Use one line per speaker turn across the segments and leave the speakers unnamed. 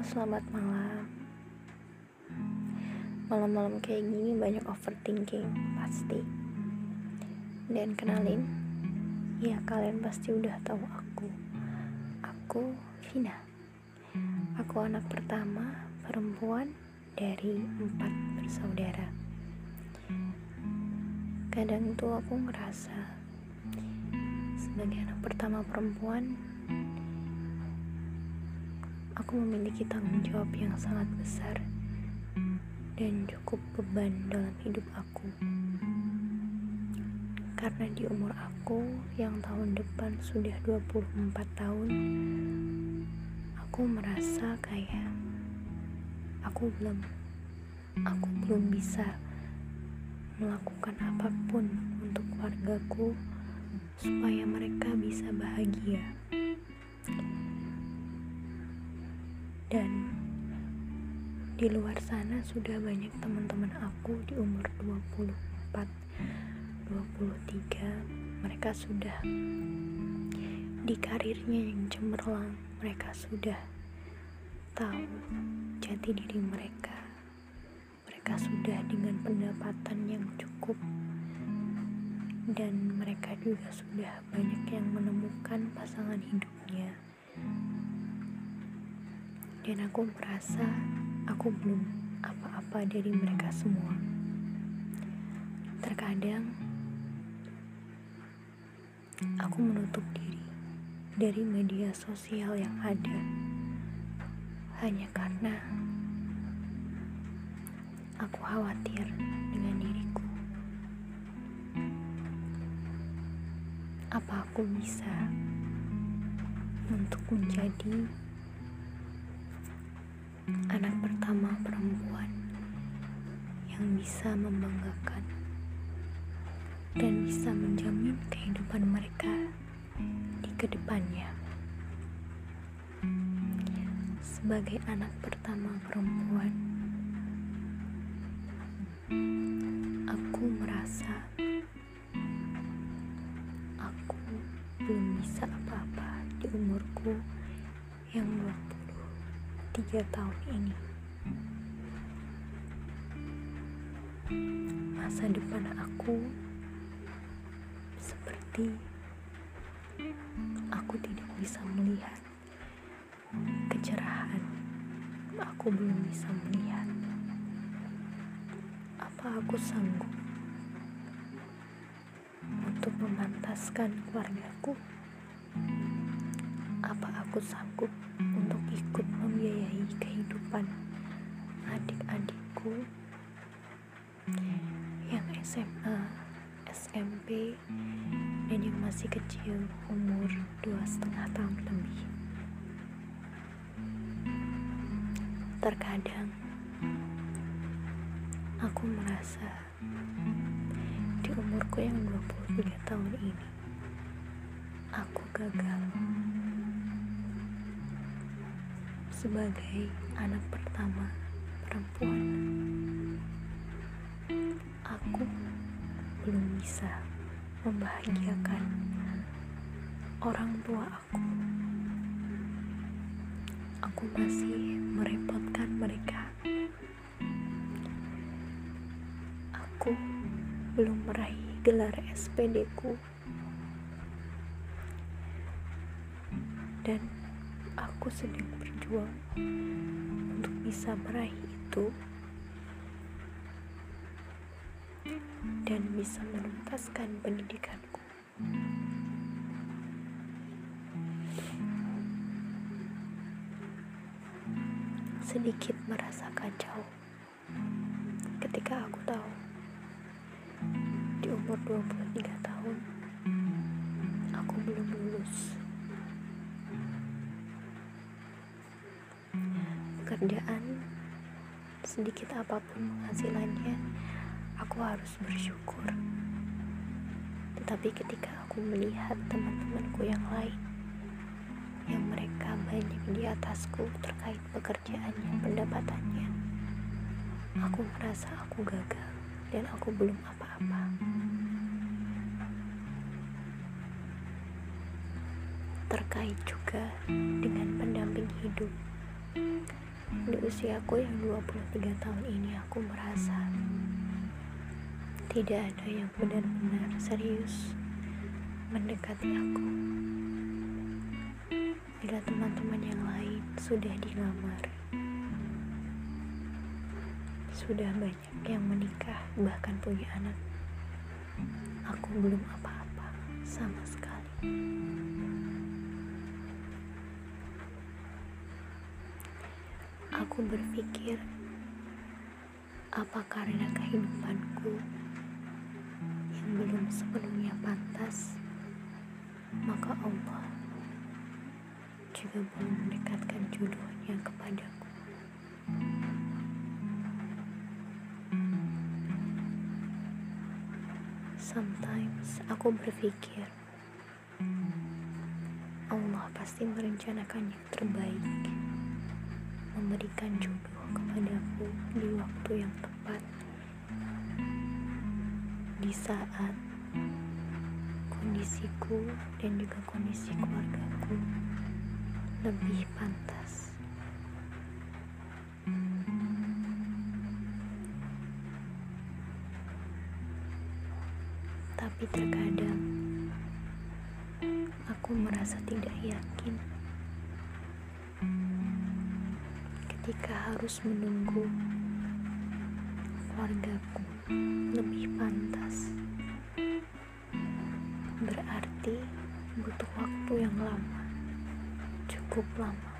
selamat malam. Malam-malam kayak gini banyak overthinking, pasti. Dan kenalin, ya kalian pasti udah tahu aku. Aku Vina. Aku anak pertama perempuan dari empat bersaudara. Kadang tuh aku ngerasa sebagai anak pertama perempuan aku memiliki tanggung jawab yang sangat besar dan cukup beban dalam hidup aku. Karena di umur aku yang tahun depan sudah 24 tahun, aku merasa kayak aku belum aku belum bisa melakukan apa pun untuk keluargaku supaya mereka bisa bahagia. Dan di luar sana sudah banyak teman-teman aku di umur 24 23 mereka sudah di karirnya yang cemerlang. Mereka sudah tahu jati diri mereka. Mereka sudah dengan pendapatan yang cukup. Dan mereka juga sudah banyak yang menemukan pasangan hidupnya dan aku merasa aku belum apa-apa dari mereka semua. Terkadang aku menutup diri dari media sosial yang ada hanya karena aku khawatir dengan diriku. Apa aku bisa untuk menjadi anak pertama perempuan yang bisa membanggakan dan bisa menjamin kehidupan mereka di ke depannya. Sebagai anak pertama perempuan, aku merasa aku belum bisa apa-apa di umurku yang 20 tiga tahun ini. Masa depan aku seperti aku tidak bisa melihat kecerahan. Aku belum bisa melihat apa aku sanggup untuk memantaskan keluargaku. Apa aku sanggup untuk ikut membiayai kehidupan adik-adikku yang SMA, SMP, dan yang masih kecil umur dua setengah tahun lebih. Terkadang aku merasa di umurku yang 23 tahun ini aku gagal sebagai anak pertama perempuan. Aku belum bisa membahagiakan orang tua aku. Aku masih merepotkan mereka. Aku belum meraih gelar SPD ku. Dan aku sedang berjuang untuk bisa meraih itu dan bisa menuntaskan pendidikanku. Sedikit merasa kacau ketika aku tahu di umur 23 tahun pekerjaan sedikit apa pun penghasilannya aku harus bersyukur. Tetapi ketika aku melihat teman-temanku yang lain yang mereka banyak di atasku terkait pekerjaannya pendapatannya aku merasa aku gagal dan aku belum apa-apa. Terkait juga dengan pendamping hidup di usiaku yang 23 tahun ini aku merasa tidak ada yang benar-benar serius mendekati aku. Bila teman-teman yang lain sudah dilamar, sudah banyak yang menikah, bahkan punya anak, aku belum apa-apa sama sekali. Aku berpikir, apa karena kehidupanku yang belum sepenuhnya pantas, maka Allah juga belum mendekatkan jodohnya kepadaku. Sometimes aku berpikir Allah pasti merencanakan yang terbaik memberikan jodoh kepadaku di waktu yang tepat di saat kondisiku dan juga kondisi keluargaku lebih pantas. Tapi terkadang aku merasa tidak yakin ketika harus menunggu keluargaku lebih pantas. Berarti butuh waktu yang lama, cukup lama.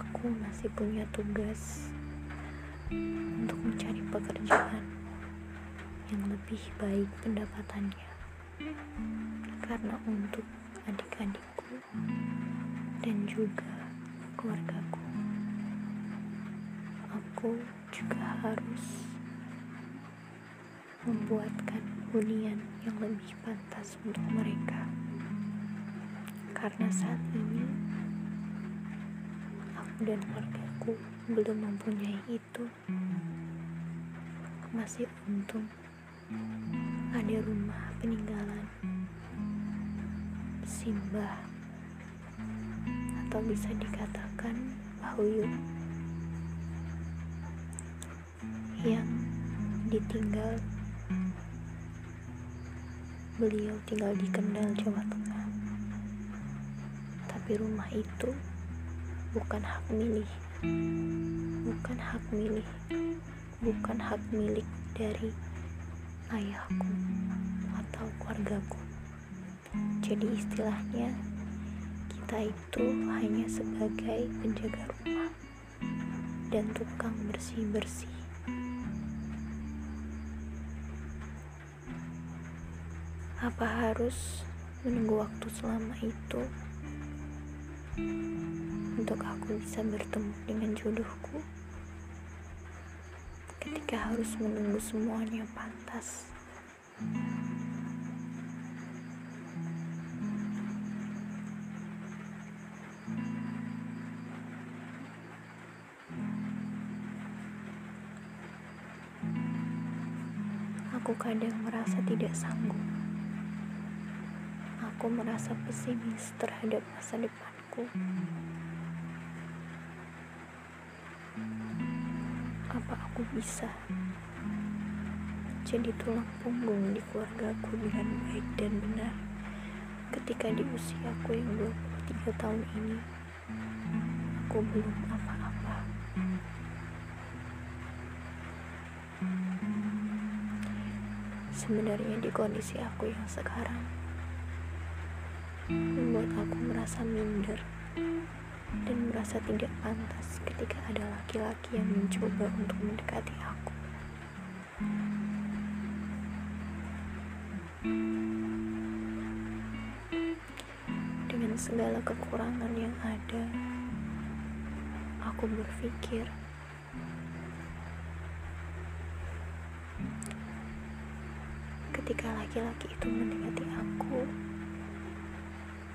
Aku masih punya tugas untuk mencari pekerjaan yang lebih baik pendapatannya, karena untuk adik-adikku dan juga keluargaku. Aku juga harus membuatkan hunian yang lebih pantas untuk mereka. Karena saat ini aku dan keluargaku belum mempunyai itu. Masih untung ada rumah peninggalan simbah atau bisa dikatakan Bahuyu yang ditinggal beliau tinggal di Kendal Jawa Tengah. Tapi rumah itu bukan hak milik bukan hak milik bukan hak milik dari ayahku atau keluargaku. Jadi istilahnya kita itu hanya sebagai penjaga rumah dan tukang bersih-bersih. Apa harus menunggu waktu selama itu untuk aku bisa bertemu dengan jodohku? Ketika harus menunggu semuanya pantas. Kadang merasa tidak sanggup. Aku merasa pesimis terhadap masa depanku. Apa aku bisa jadi tulang punggung di keluargaku dengan baik dan benar ketika di usiaku yang 23 tahun ini aku belum Sebenarnya di kondisi aku yang sekarang membuat aku merasa minder dan merasa tidak pantas ketika ada laki-laki yang mencoba untuk mendekati aku. Dengan segala kekurangan yang ada, aku berpikir ketika laki-laki itu mendekati aku,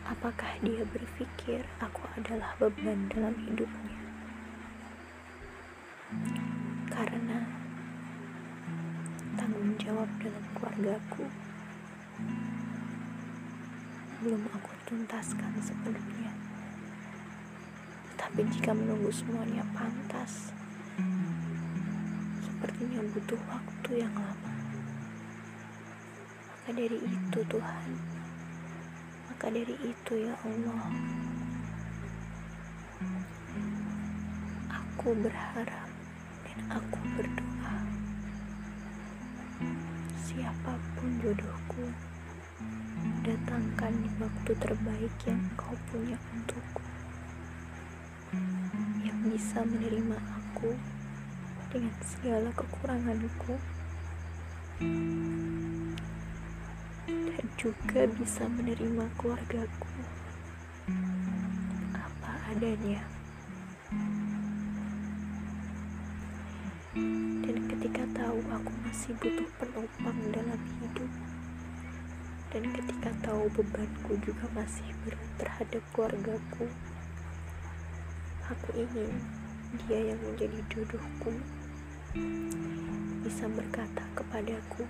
apakah dia berpikir aku adalah beban dalam hidupnya? Karena tanggung jawab dalam keluargaku belum aku tuntaskan sepenuhnya. Tapi jika menunggu semuanya pantas, sepertinya butuh waktu yang lama. Maka dari itu Tuhan, maka dari itu ya Allah, aku berharap dan aku berdoa. Siapa pun jodohku datangkan di waktu terbaik yang kau punya untukku. Yang bisa menerima aku dengan segala kekuranganku juga bisa menerima keluargaku. Apa adanya. Dan ketika tahu aku masih butuh penopang dalam hidup dan ketika tahu bebanku juga masih berat terhadap keluargaku aku ingin dia yang menjadi jodohku bisa berkata kepadaku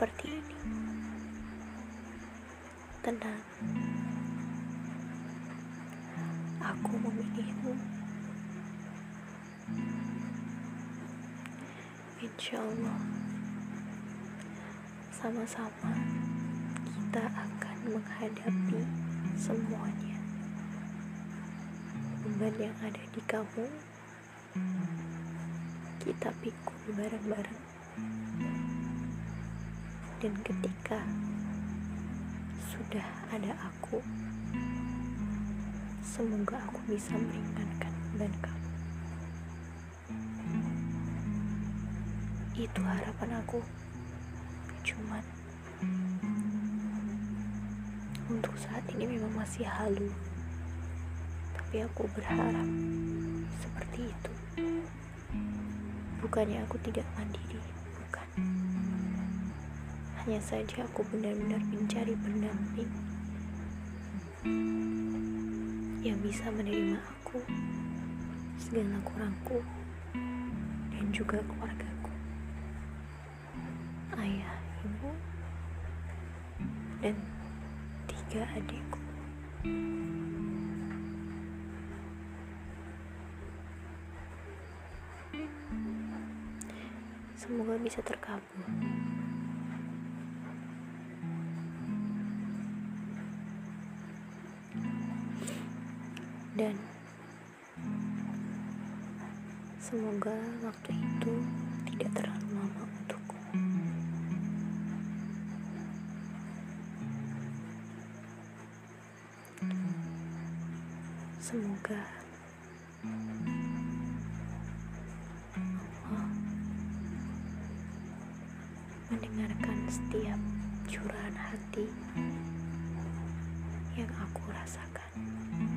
seperti ini. Tenang. Aku memilihmu. Insya Allah sama-sama kita akan menghadapi semuanya. Beban yang ada di kamu kita pikul bareng-bareng dan ketika sudah ada aku semoga aku bisa meringankan beban kamu. Itu harapan aku. Cuman untuk saat ini memang masih halu. Tapi aku berharap seperti itu. Bukannya aku tidak mandiri hanya saja aku benar-benar mencari pendamping yang bisa menerima aku segala kurangku dan juga keluargaku. Ayah ibu dan tiga adikku. Semoga bisa terkabul dan semoga waktu itu tidak terlalu lama untukku semoga Allah mendengarkan setiap curahan hati yang aku rasakan.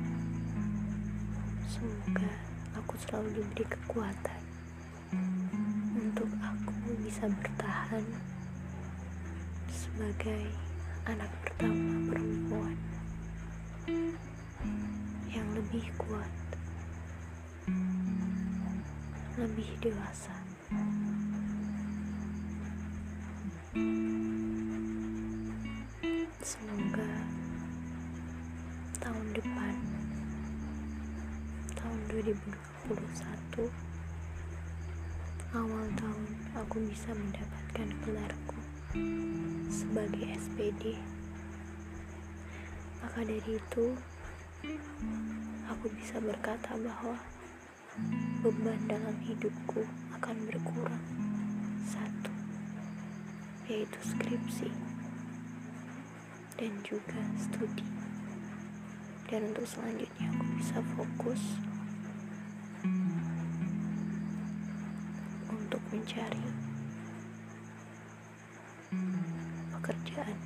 Semoga aku selalu diberi kekuatan untuk aku bisa bertahan sebagai anak pertama perempuan yang lebih kuat, lebih dewasa. Semoga tahun depan, 2021, awal tahun aku bisa mendapatkan gelarku sebagai SPD. Maka dari itu, aku bisa berkata bahwa beban dalam hidupku akan berkurang. Satu, yaitu skripsi dan juga studi. Dan untuk selanjutnya aku bisa fokus mencari pekerjaan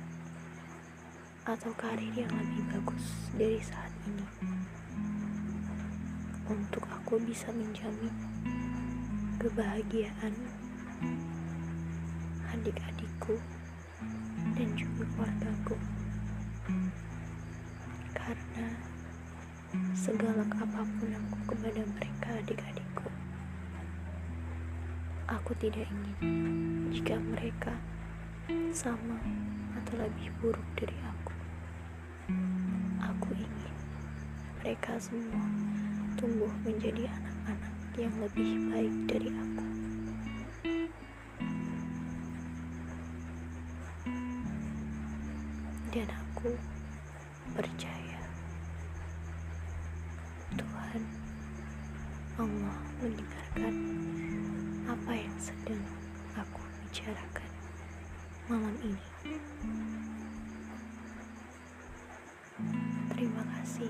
atau karir yang lebih bagus dari saat ini? Untuk aku bisa menjamin kebahagiaan adik-adikku dan juga keluargaku. Karena segala apa pun aku kepada mereka adik-adikku aku tidak ingin jika mereka sama atau lebih buruk dari aku aku ingin mereka semua tumbuh menjadi anak-anak yang lebih baik dari aku. Dan aku percaya Tuhan Allah mendengarkan apa yang sedang aku bicarakan malam ini. Terima kasih.